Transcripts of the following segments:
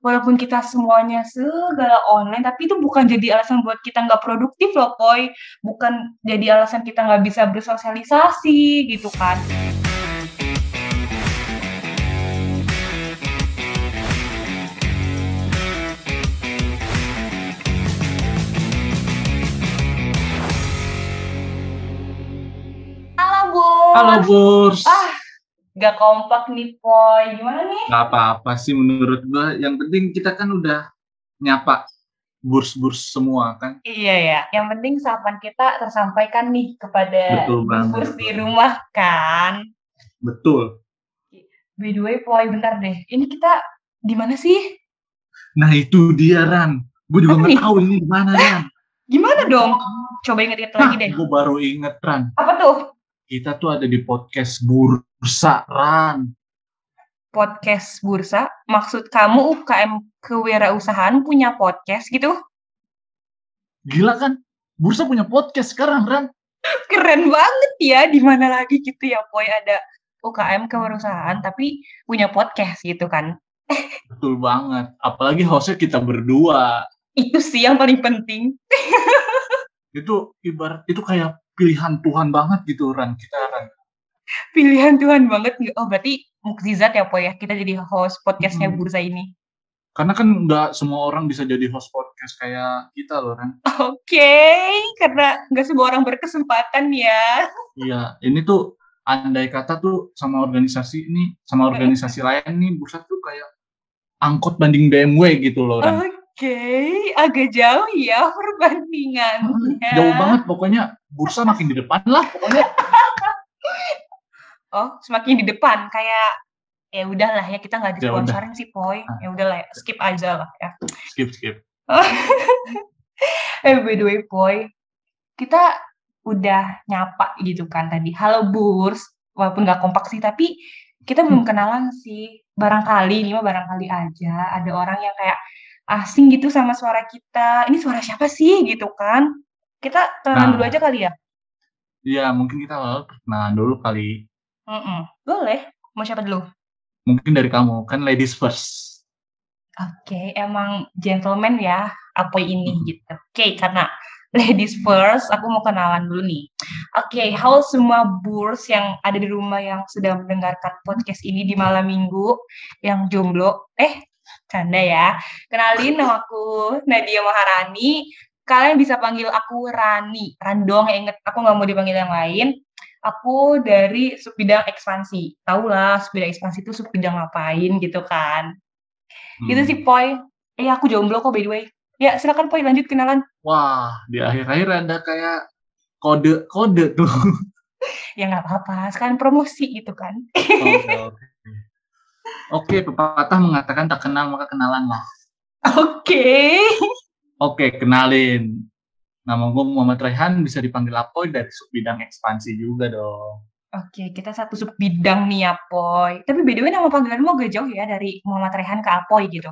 walaupun kita semuanya segala online, tapi itu bukan jadi alasan buat kita nggak produktif loh, Poy. Bukan jadi alasan kita nggak bisa bersosialisasi gitu kan. Halo, Bos. Halo Burs. Ah, nggak kompak nih, Poy. Gimana nih? Gak apa-apa sih menurut gua. Yang penting kita kan udah nyapa burs-burs semua kan. Iya ya, yang penting sapaan kita tersampaikan nih kepada bos di rumah kan. Betul. By the way, Poy, bentar deh. Ini kita di mana sih? Nah itu dia Ran. Gue juga nggak tahu ini di mana Ran. Gimana dong? Coba inget-inget lagi deh. gue baru inget Ran. Apa tuh? Kita tuh ada di podcast Bursa Ran. Podcast Bursa. Maksud kamu UKM kewirausahaan punya podcast gitu? Gila kan? Bursa punya podcast sekarang Ran. Keren banget ya. Di mana lagi gitu ya, Poy? Ada UKM kewirausahaan tapi punya podcast gitu kan. Betul banget. Apalagi hostnya kita berdua. Itu sih yang paling penting. Itu ibarat itu kayak pilihan Tuhan banget gitu Ran. Kita Ran. Pilihan Tuhan banget. Oh, berarti mukjizat ya, Poy ya. Kita jadi host podcastnya Mm-mm. Bursa ini. Karena kan nggak semua orang bisa jadi host podcast kayak kita loh Ran. Oke, karena nggak semua orang berkesempatan ya. Iya, ini tuh andai kata tuh sama organisasi ini, sama organisasi lain nih, bursa tuh kayak angkot banding BMW gitu loh, Ran. Oke, agak jauh ya perbandingannya. Jauh banget, pokoknya bursa makin di depan lah, pokoknya. Oh, semakin di depan kayak ya udahlah ya kita nggak Ya disponsorin sih, Poy. Ya udahlah, ya, skip aja lah ya. Skip, skip. eh, by the way, Poy, kita udah nyapa gitu kan tadi. Halo Burs, walaupun nggak kompak sih, tapi kita belum kenalan sih. Barangkali, ini mah barangkali aja ada orang yang kayak asing gitu sama suara kita. Ini suara siapa sih gitu kan? Kita kenalan Nah. dulu aja kali ya? Iya, mungkin kita awal perkenalan dulu kali. Mm-mm. Boleh. Mau siapa dulu? Mungkin dari kamu, kan ladies first. Oke, emang gentleman ya, Apoy ini Mhm. gitu. Oke, karena ladies first, aku mau kenalan dulu nih. Oke, halo semua burs yang ada di rumah yang sedang mendengarkan podcast ini di malam minggu, yang jomblo. Eh, canda ya. Kenalin, nama aku Nadia Maharani. Kalian bisa panggil aku Rani. Ran doang ya, inget. Aku nggak mau dipanggil yang lain. Aku dari subbidang ekspansi. Tahu lah, subbidang ekspansi itu subbidang ngapain gitu kan. Gitu Hmm. sih, Poy. Eh, aku jomblo kok by the way. Ya, silakan Poy lanjut kenalan. Wah, di akhir-akhir ada kayak kode-kode tuh. Ya nggak apa-apa, sekalian promosi gitu kan. Oke, oke. Oke, pepatah mengatakan tak kenal maka kenalan lah. Oke. Oke, kenalin. Nama gue Muhammad Rehan, bisa dipanggil Apoy dari subbidang ekspansi juga dong. Oke, kita satu sub bidang nih ya, Poy. Tapi by the way, nama panggilanmu agak jauh ya dari Muhammad Rehan ke Apoy gitu.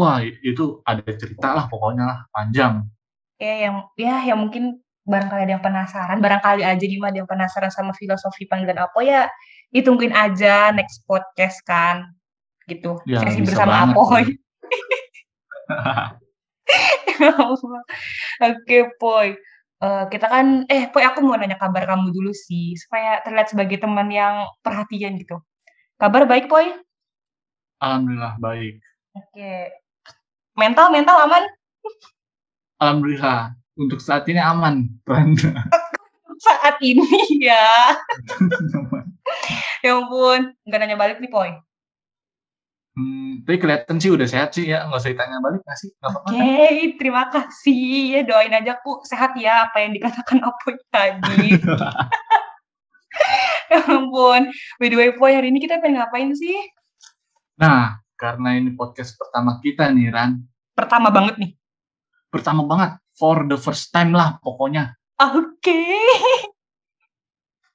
Wah, itu ada cerita lah pokoknya lah, panjang. Ya, yang ya yang mungkin barangkali ada yang penasaran, barangkali aja nih mah ada yang penasaran sama filosofi panggilan Apoy ya, ditungguin aja next podcast kan. Gitu. Ya, Sesi bersama Apoy. Oke, Poy. Eh, kita kan, eh, Poy, aku mau nanya kabar kamu dulu sih, supaya terlihat sebagai teman yang perhatian gitu. Kabar baik, Poy? Alhamdulillah baik. Oke. Mental, mental aman? Alhamdulillah untuk saat ini aman. Ran. Saat ini ya. Ya ampun, nggak nanya balik nih, Poy. Hmm, tapi kelihatan sih udah sehat sih ya, nggak usah ditanya balik nggak sih? Oke, kan? terima kasih. Ya doain aja aku sehat ya apa yang dikatakan Apoy tadi. ya ampun. By the way, Poy, hari ini kita pengen ngapain sih? Nah, karena ini podcast pertama kita nih, Ran. Pertama banget nih. Pertama banget, for the first time lah pokoknya. Oke.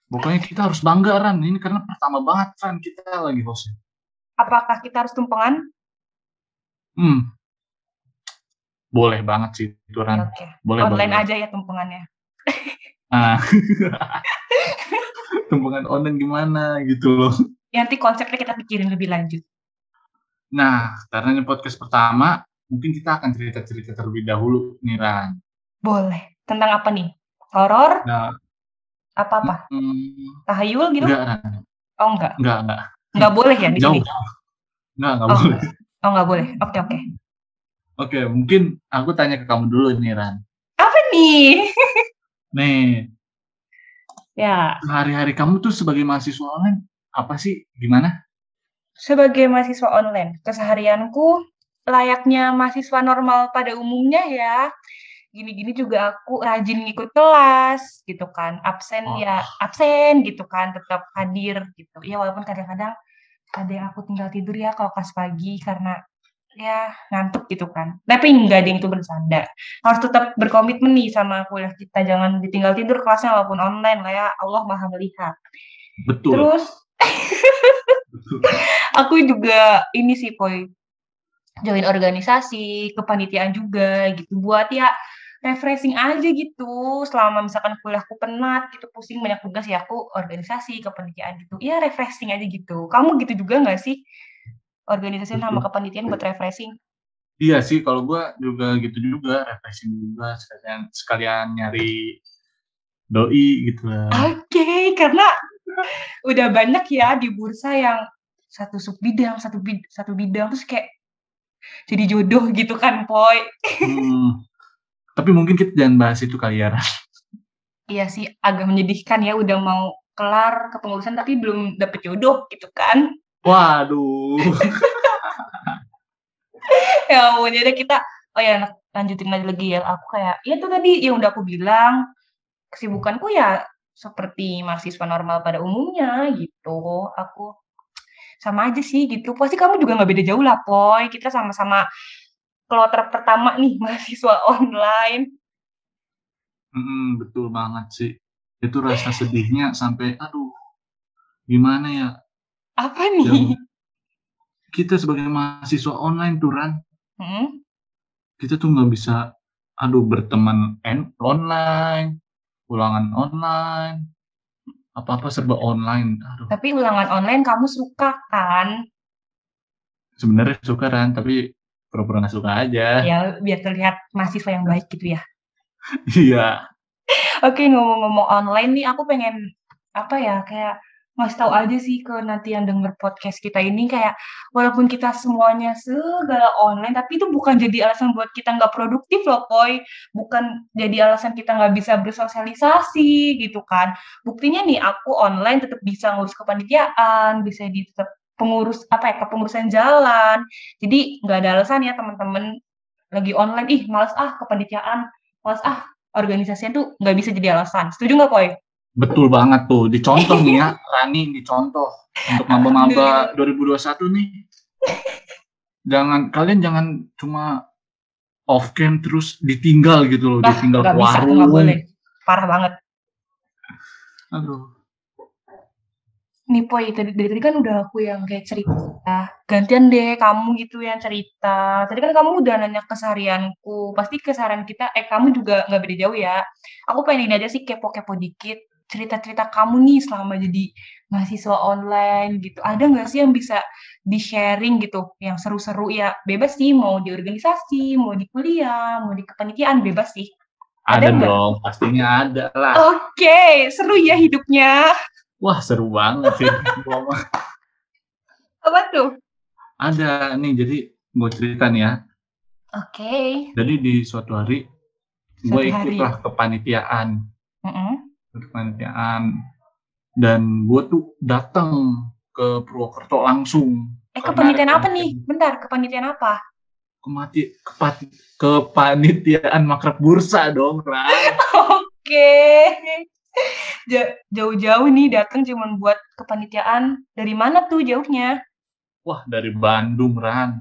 Pokoknya kita harus bangga, Ran. Ini karena pertama banget, Ran. Kita lagi hostnya. Apakah kita harus tumpengan? Hmm. Boleh banget sih itu, Ran. Oke. Boleh, Online boleh. aja ya tumpengannya. Nah. Tumpengan online gimana gitu loh. Ya, nanti konsepnya kita pikirin lebih lanjut. Nah, karena ini podcast pertama, mungkin kita akan cerita-cerita terlebih dahulu nih Ran. Boleh. Tentang apa nih? Horor? Nah, Apa-apa? hmm, Tahayul gitu? enggak Ran, Oh enggak. enggak, enggak. Enggak boleh ya di Jauh. sini? Enggak, enggak Oh. boleh. Oh enggak boleh. Oke oke. Oke, mungkin aku tanya ke kamu dulu nih Ran. Apa nih? Nih, Ya, hari-hari kamu tuh sebagai mahasiswa online apa sih? Gimana? sebagai mahasiswa online, keseharianku layaknya mahasiswa normal pada umumnya ya. Gini-gini juga aku rajin ngikut kelas gitu kan. Absen Oh. ya absen gitu kan, tetap hadir gitu. Ya walaupun kadang-kadang ada yang aku tinggal tidur ya kalau kelas pagi karena ya ngantuk gitu kan. Tapi enggak ada yang itu bercanda. Harus tetap berkomitmen nih sama kuliah kita. Jangan ditinggal tidur kelasnya walaupun online lah ya. Allah Maha melihat. Betul. Terus betul. aku juga ini sih Poi join organisasi, kepanitiaan juga gitu buat ya refreshing aja gitu. Selama misalkan kuliahku penat gitu pusing banyak tugas ya aku organisasi kepanitiaan gitu. Ya refreshing aja gitu. Kamu gitu juga nggak sih? Organisasi sama kepanitiaan buat refreshing? Iya sih, kalau gua juga gitu juga, refreshing juga sekalian sekalian nyari doi gitu lah. oke karena udah banyak ya di bursa yang satu sub bidang satu bid satu bidang terus kayak jadi jodoh gitu kan Poi Hmm, tapi mungkin kita jangan bahas itu kali ya. Iya sih, agak menyedihkan ya udah mau kelar kepengurusan tapi belum dapet jodoh gitu kan. Waduh. Ya ampun, jadi kita oh ya lanjutin aja lagi ya. Aku kayak ya itu tadi yang udah aku bilang kesibukanku ya seperti mahasiswa normal pada umumnya gitu. Aku sama aja sih gitu. Pasti kamu juga nggak beda jauh lah, Poy. Kita sama-sama kloter pertama nih mahasiswa online. Mm, betul banget sih. Itu rasa sedihnya sampai aduh. Gimana ya? Apa nih? Yang kita sebagai mahasiswa online tuh Ran, Hmm? kita tuh nggak bisa aduh berteman en- online, ulangan online, apa-apa serba online. Aduh, Tapi ulangan online kamu suka kan? sebenarnya suka Ran, tapi pura-pura nggak suka aja. Ya biar terlihat mahasiswa yang baik gitu ya. Iya. Oke, ngomong-ngomong online nih, aku pengen apa ya, kayak ngasih tahu aja sih ke nanti yang denger podcast kita ini kayak walaupun kita semuanya segala online, tapi itu bukan jadi alasan buat kita nggak produktif loh, Poy. Bukan jadi alasan kita nggak bisa bersosialisasi gitu kan. Buktinya nih aku online tetap bisa ngurus kepanitiaan, bisa di tetap pengurus apa ya, kepengurusan jalan. Jadi nggak ada alasan ya teman-teman lagi online, ih males ah kepanitiaan, males ah organisasinya tuh nggak bisa jadi alasan. Setuju nggak, Poy? Betul banget tuh. Dicontoh nih ya, Rani dicontoh untuk maba-maba 2021 nih. Jangan kalian jangan cuma off cam terus ditinggal gitu loh, Ah, ditinggal bisa, warung. nggak boleh. Parah banget. Aduh. Nih, Poy, tadi, dari tadi kan udah aku yang kayak cerita. Gantian deh kamu gitu yang cerita. Tadi kan kamu udah nanya keseharianku. Pasti keseharian kita, eh kamu juga nggak beda jauh ya. Aku pengen ini aja sih kepo-kepo dikit. Cerita-cerita kamu nih selama jadi mahasiswa online gitu. Ada nggak sih yang bisa di-sharing gitu? Yang seru-seru ya. Bebas sih, mau di organisasi, mau di kuliah, mau di kepanitiaan, bebas sih. Ada Ada, dong, pastinya ada lah. Oke, seru ya hidupnya. Wah, seru banget sih. Apa tuh? ada nih, jadi gue cerita nih ya. Oke. Jadi di suatu hari gue ikutlah kepanitiaan, Mm-mm. kepanitiaan dan gue tuh datang ke Purwokerto langsung. Eh, kepanitiaan apa nih? Bentar, kepanitiaan apa? Kemati, kepati, kepanitiaan makrab bursa dong, Ran. Oke. Ja- Jauh-jauh nih datang cuman buat kepanitiaan. Dari mana tuh jauhnya? Wah, dari Bandung, Ran.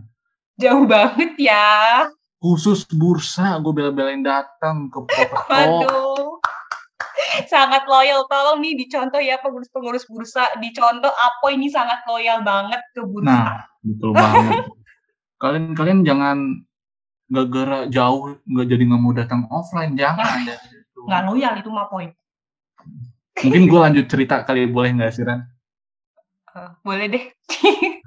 Jauh banget ya. Khusus bursa, gue bela-belain datang ke. Waduh. Sangat loyal. Tolong nih dicontoh ya pengurus-pengurus bursa. Dicontoh apa ini sangat loyal banget ke bursa. Nah, betul banget. Kalian-kalian jangan gara-gara jauh nggak jadi nggak mau datang offline jangan ya. Nggak loyal itu mah poin. Mungkin gue lanjut cerita kali boleh nggak sih Ran? Eh, boleh deh.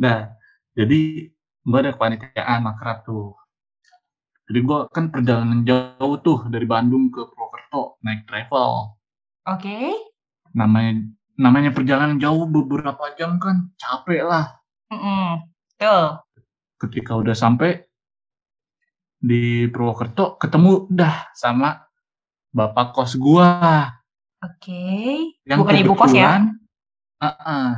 Nah, Jadi gue ada kepanitiaan makrab tuh. Jadi gue kan perjalanan jauh tuh dari Bandung ke Purwokerto naik travel. Oke. Namanya namanya perjalanan jauh beberapa jam kan capek lah. Mm-mm. Betul. Ketika udah sampai di Purwokerto ketemu dah sama bapak kos gua Oke. yang Bukan ibu kos ya? kebetulan uh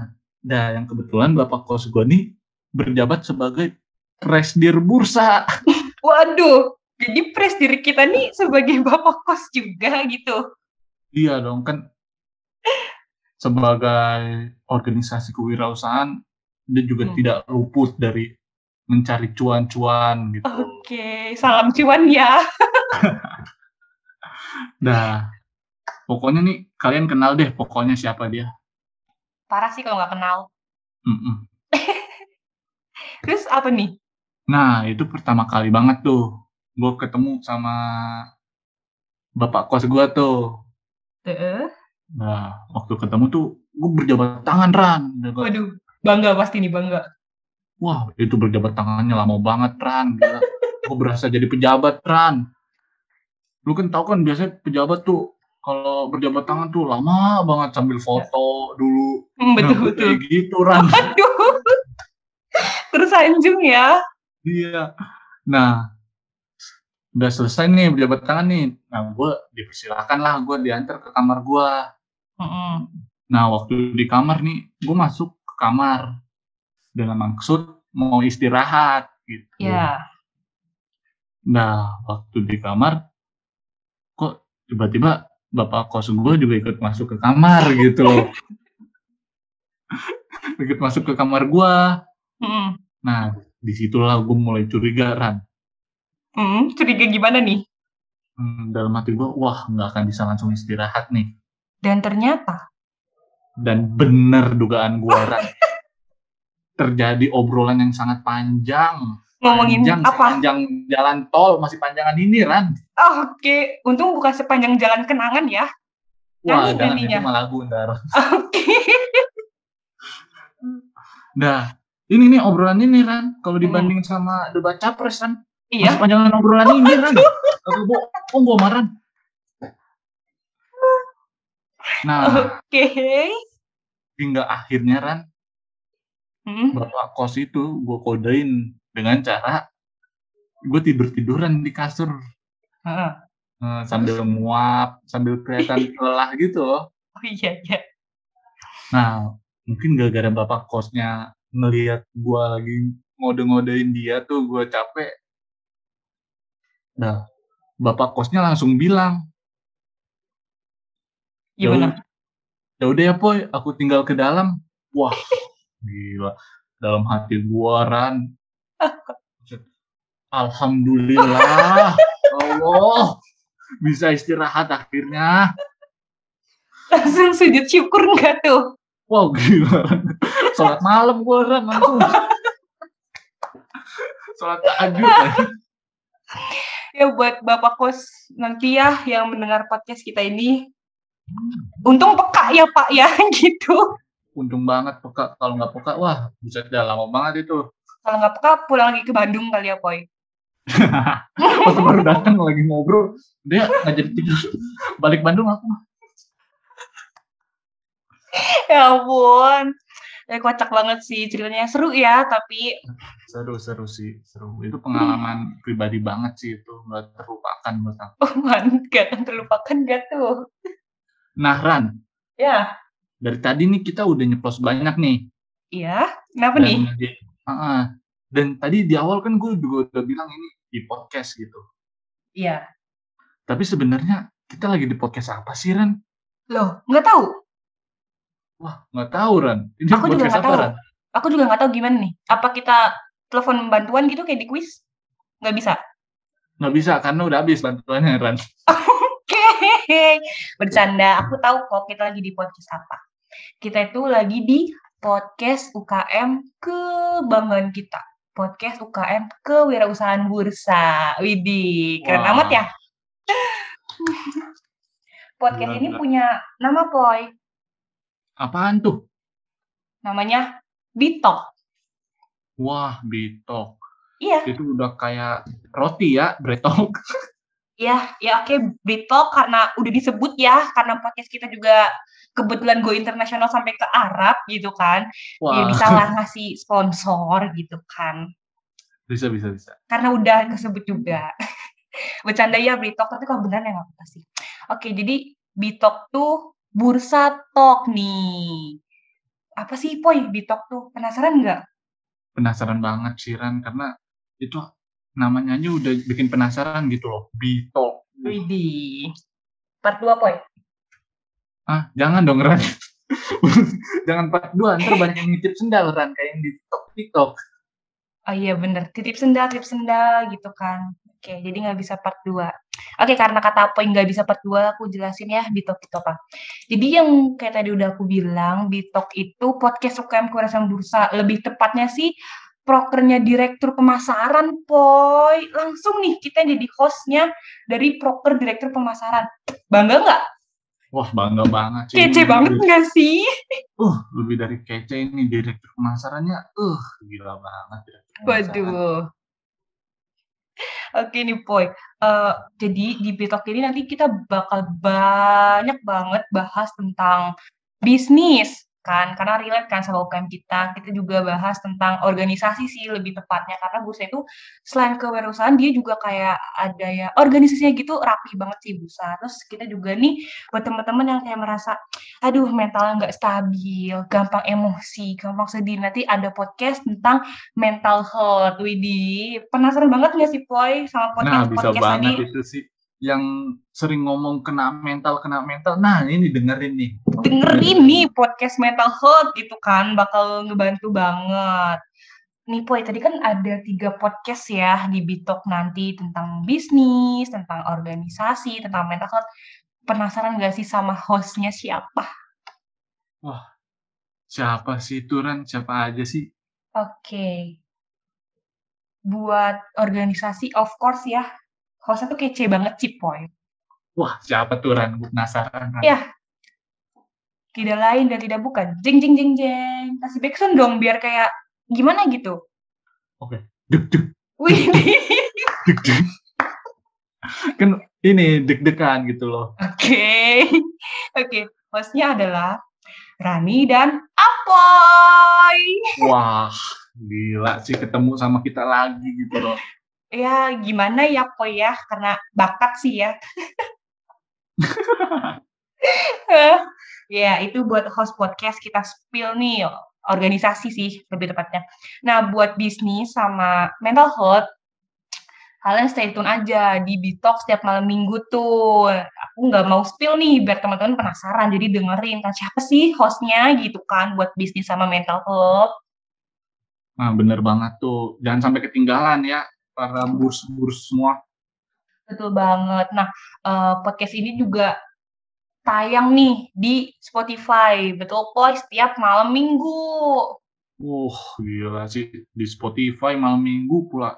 Dah yang kebetulan bapak kos gua nih berjabat sebagai presdir bursa. Waduh. Jadi pres diri kita nih sebagai bapak kos juga gitu. Iya dong kan sebagai organisasi kewirausahaan dia juga Hmm. tidak luput dari mencari cuan-cuan gitu. Oke. Salam cuan ya. Nah, pokoknya nih kalian kenal deh pokoknya siapa dia. Parah sih kalau nggak kenal. Terus apa nih? Nah, itu pertama kali banget tuh gue ketemu sama bapak kos gue tuh. Heeh. Nah, waktu ketemu tuh gue berjabat tangan Ran. Waduh. Bangga pasti nih bangga. Wah, itu berjabat tangannya lama banget Ran. Gue berasa jadi pejabat Ran. Lu kan tahu kan biasanya pejabat tuh kalau berjabat tangan tuh lama banget sambil foto dulu. Hmm, betul Nah, betul. kayak gitu Ran. Aduh. Tersanjung ya. Iya. Nah, udah selesai nih berjabat tangan nih. Nah, gue dipersilakan lah gue diantar ke kamar gue. Nah, waktu di kamar nih, gue masuk ke kamar dengan maksud mau istirahat gitu. Ya. Nah, waktu di kamar, tiba-tiba bapak kos gue juga ikut masuk ke kamar gitu loh. ikut masuk ke kamar gue. Mm-mm. Nah, di situlah gue mulai curiga, Ran. Mm, curiga gimana nih? Hmm, dalam hati gue, wah nggak akan bisa langsung istirahat nih. Dan ternyata Dan bener dugaan gue, Ran. Terjadi obrolan yang sangat panjang. Ngomongin panjang, apa? Panjang jalan tol, masih panjangan ini, Ran. Ah, Oke, untung bukan sepanjang jalan kenangan ya. Wah, Nyanyi jangan itu malah gundar. Oke. Nah, ini nih obrolan ini, Ran. Kalau dibanding sama debat capres, Ran. Masih Iya. panjangan obrolan ini, Ran. Aku bohong gue marah. Nah, Oke. hingga akhirnya, Ran, Mm. bapak kos itu gue kodein dengan cara gue tidur tiduran di kasur. Eh, sambil nguap sambil kelihatan lelah gitu loh. Oh iya iya. nah mungkin gara-gara bapak kosnya ngelihat gue lagi ngode-ngodein dia tuh gue capek. Nah bapak kosnya langsung bilang "Ya Gimana? ud- ya udah ya poy aku tinggal ke dalam. Wah gila. Dalam hati gua ran alhamdulillah. Allah. Bisa istirahat akhirnya. Langsung sujud syukur enggak tuh? wow gila. Sholat malam gua ran langsung. Sholat tahajud Ya buat Bapak Kos nanti ya yang mendengar podcast kita ini. Untung peka ya Pak ya gitu. untung banget peka. Kalau nggak peka wah buset dah lama banget itu Kalau nggak peka pulang lagi ke Bandung kali ya Poy. pas baru datang lagi ngobrol dia nggak jadi tidur balik Bandung aku Ya ampun. Ya kocak banget sih ceritanya seru ya tapi seru seru sih seru itu pengalaman pribadi banget sih itu nggak terlupakan menurut aku oh man gak akan terlupakan gak tuh. nah Ran Ya, dari tadi nih kita udah nyeplos banyak nih iya. Kenapa dan nih? Ah, dan tadi di awal kan gue juga udah bilang ini di podcast gitu Iya. tapi sebenarnya kita lagi di podcast apa sih Ran Loh, nggak tahu. wah nggak tahu Ran ini Aku juga nggak tahu. Ran Aku juga nggak tahu gimana nih. Apa kita telepon bantuan gitu kayak di kuis? Nggak bisa. nggak bisa karena udah habis bantuannya Ran Oke, bercanda. Aku tahu kok kita lagi di podcast apa. Kita itu lagi di podcast UKM kebanggaan kita. Podcast UKM kewirausahaan bursa. Widih, keren Wah. amat ya. podcast Gila, ini punya nama Poy. apaan tuh Namanya Bitok. Wah, Bitok. Iya. Itu udah kayak roti ya, bretok. Iya, ya oke Bitok karena udah disebut ya, karena podcast kita juga kebetulan go internasional sampai ke Arab gitu kan. Ya Wah, bisa lah ngasih sponsor gitu kan. bisa bisa bisa. Karena udah kesebut juga. Bercanda ya Bitok, tapi kalau beneran ya nggak apa sih. Oke, jadi Bitok tuh bursa talk nih. Apa sih Poy Bitok tuh? Penasaran nggak? Penasaran banget sih Ran karena itu namanya aja udah bikin penasaran gitu loh. Bitok. Widih. Part 2 Poy. Ah, jangan dong Ran. jangan part 2, ntar banyak yang ngitip sendal Ran kayak yang di TikTok TikTok. Oh iya bener, titip sendal, titip sendal gitu kan. Oke, jadi nggak bisa part 2. Oke, karena kata poin nggak bisa part 2, aku jelasin ya Bitok itu apa. Jadi yang kayak tadi udah aku bilang, Bitok itu podcast UKM Kurasang Bursa. Lebih tepatnya sih prokernya direktur pemasaran, Poy. Langsung nih kita jadi hostnya dari proker direktur pemasaran. Bangga nggak? Wah, bangga banget sih. Kece banget nggak sih? Uh, lebih dari kece ini direktur pemasarannya. Uh, gila banget. Waduh. Oke nih, Poy. Eh, jadi di Bitok ini nanti kita bakal banyak banget bahas tentang bisnis kan, karena relate kan sama UKM kita. Kita juga bahas tentang organisasi sih lebih tepatnya, karena Bursa itu selain kewirausahaan dia juga kayak ada ya organisasinya gitu rapi banget sih Bursa. Terus kita juga nih buat teman-teman yang kayak merasa aduh mentalnya nggak stabil, gampang emosi, gampang sedih. Nanti ada podcast tentang mental health. Widih, penasaran banget nggak sih Poy sama Nah, podcast bisa podcast banget tadi? itu sih. Yang sering ngomong kena mental, kena mental. Nah, ini dengerin nih. Dengerin nih podcast mental health gitu kan, bakal ngebantu banget. Nih Poy, tadi kan ada tiga podcast ya di Bitok nanti tentang bisnis, tentang organisasi, tentang mental health. Penasaran nggak sih sama hostnya siapa? Siapa sih itu Ran? Siapa aja sih? Oke. Buat organisasi, of course ya. Hostnya tuh kece banget sih, Poy. Wah, siapa tuh Ran? Penasaran. Ran. Ya. Tidak lain dan tidak bukan. Jeng, jeng, jeng, jeng. Kasih backsound dong, biar kayak gimana gitu. Deg, deg, Wih, deg, deg. kan ini deg-degan gitu loh. Oke. Oke, hostnya adalah Rani dan Apoy. Wah, gila sih ketemu sama kita lagi gitu loh. Ya, gimana ya, Poy ya? Karena bakat sih ya. ya, itu buat host podcast kita spill nih, organisasi sih lebih tepatnya. Nah, buat bisnis sama mental health, kalian stay tune aja di Bitok setiap malam minggu tuh. Aku nggak mau spill nih, biar teman-teman penasaran. Jadi dengerin, kan siapa sih hostnya gitu kan, buat bisnis sama mental health. Nah, bener banget tuh. Jangan sampai ketinggalan ya para burs-burs semua. Betul banget. Nah, eh, podcast ini juga tayang nih di Spotify. Betul, Poy, setiap malam minggu. Wah, gila sih di Spotify malam minggu pula.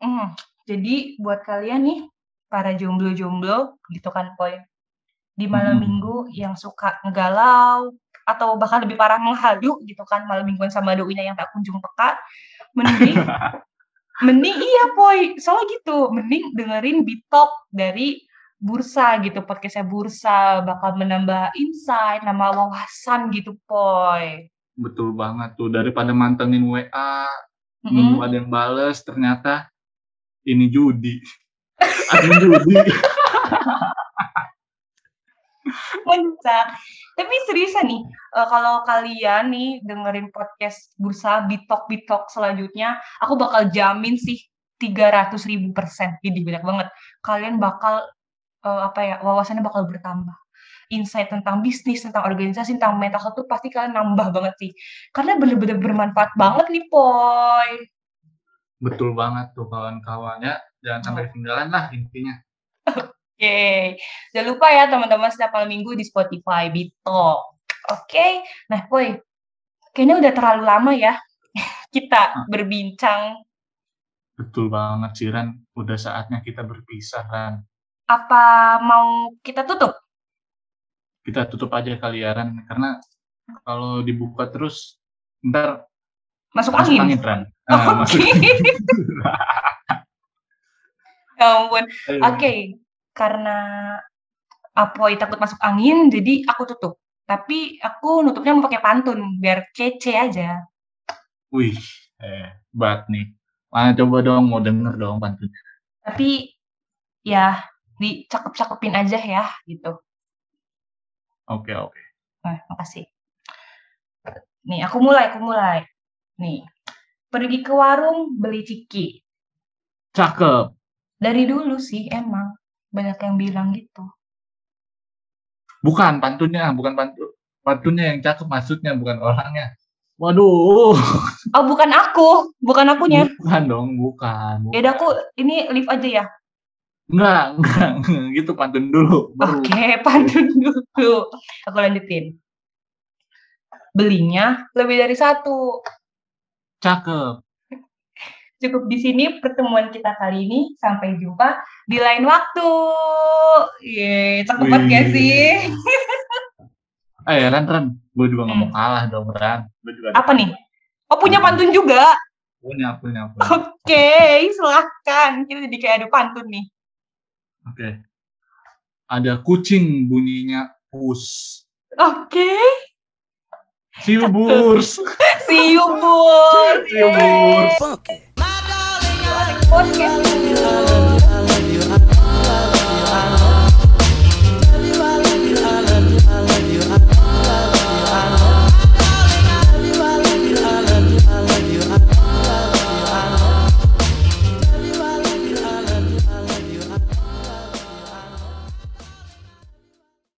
Hmm, jadi buat kalian nih, para jomblo-jomblo gitu kan, Poy. Di malam Mm-mm. minggu yang suka ngegalau atau bahkan lebih parah menghalu gitu kan, malam mingguan sama doinya yang tak kunjung peka, mending mending iya, Poy. Soalnya gitu, mending dengerin Bitok dari Bursa gitu, podcastnya Bursa bakal menambah insight, nambah wawasan gitu, Poy. Betul banget tuh. Daripada mantengin WA, Mm-mm. nunggu ada yang bales, ternyata ini judi. Admin judi. Puncak. Tapi seriusan nih, eee, kalau kalian nih dengerin podcast Bursa Bitok-Bitok selanjutnya, aku bakal jamin sih 300.000%, widih banyak banget. Kalian bakal, eee, apa ya, wawasannya bakal bertambah. Insight tentang bisnis, tentang organisasi, tentang mental health tuh pasti kalian nambah banget sih. Karena bener-bener bermanfaat banget nih, Poy. Betul banget tuh kawan-kawannya. Jangan sampai ketinggalan lah intinya. Oke. Jangan lupa ya teman-teman setiap malam minggu di Spotify Bitok. Oke. Nah, Poy, kayaknya udah terlalu lama ya kita berbincang. Betul banget sih Ran. Udah saatnya kita berpisah Ran. Apa mau kita tutup? Kita tutup aja kali ya Ran. Karena kalau dibuka terus ntar Masuk Masuk angin. angin, Ran. Oh, Ah, Oke. masuk. ya ampun. Oke, karena Apoy takut masuk angin, jadi aku tutup. Tapi aku nutupnya mau pakai pantun biar kece aja. Wih, hebat nih. Mana coba dong, mau denger dong pantun. Tapi ya dicakep-cakepin aja ya gitu. Oke, oke. Nah, makasih. Nih, aku mulai, aku mulai. Nih, pergi ke warung beli ciki. Cakep. Dari dulu sih emang banyak yang bilang gitu. Bukan pantunnya, bukan pantun. Pantunnya yang cakep maksudnya, bukan orangnya. Waduh, Oh, bukan aku, bukan akunya. bukan dong, bukan. Ya udah aku ini live aja ya. Enggak, enggak, gitu pantun dulu. Oke, pantun dulu. Aku lanjutin. Belinya lebih dari satu. Cakep. Cukup di sini pertemuan kita kali ini. Sampai jumpa di lain waktu. Ye, cakep banget gak Wih. sih? Eh, Ran, Ran. Gue juga nggak mau Hmm. kalah dong, Ran. Gue juga ada Apa nih? Oh, punya pantun juga. Punya, punya, punya. Oke, silahkan. Kita jadi kayak adu pantun nih. Oke. Ada kucing bunyinya pus. Oke. See you, Burs. See you, Bun. See you, Burs. Podcast.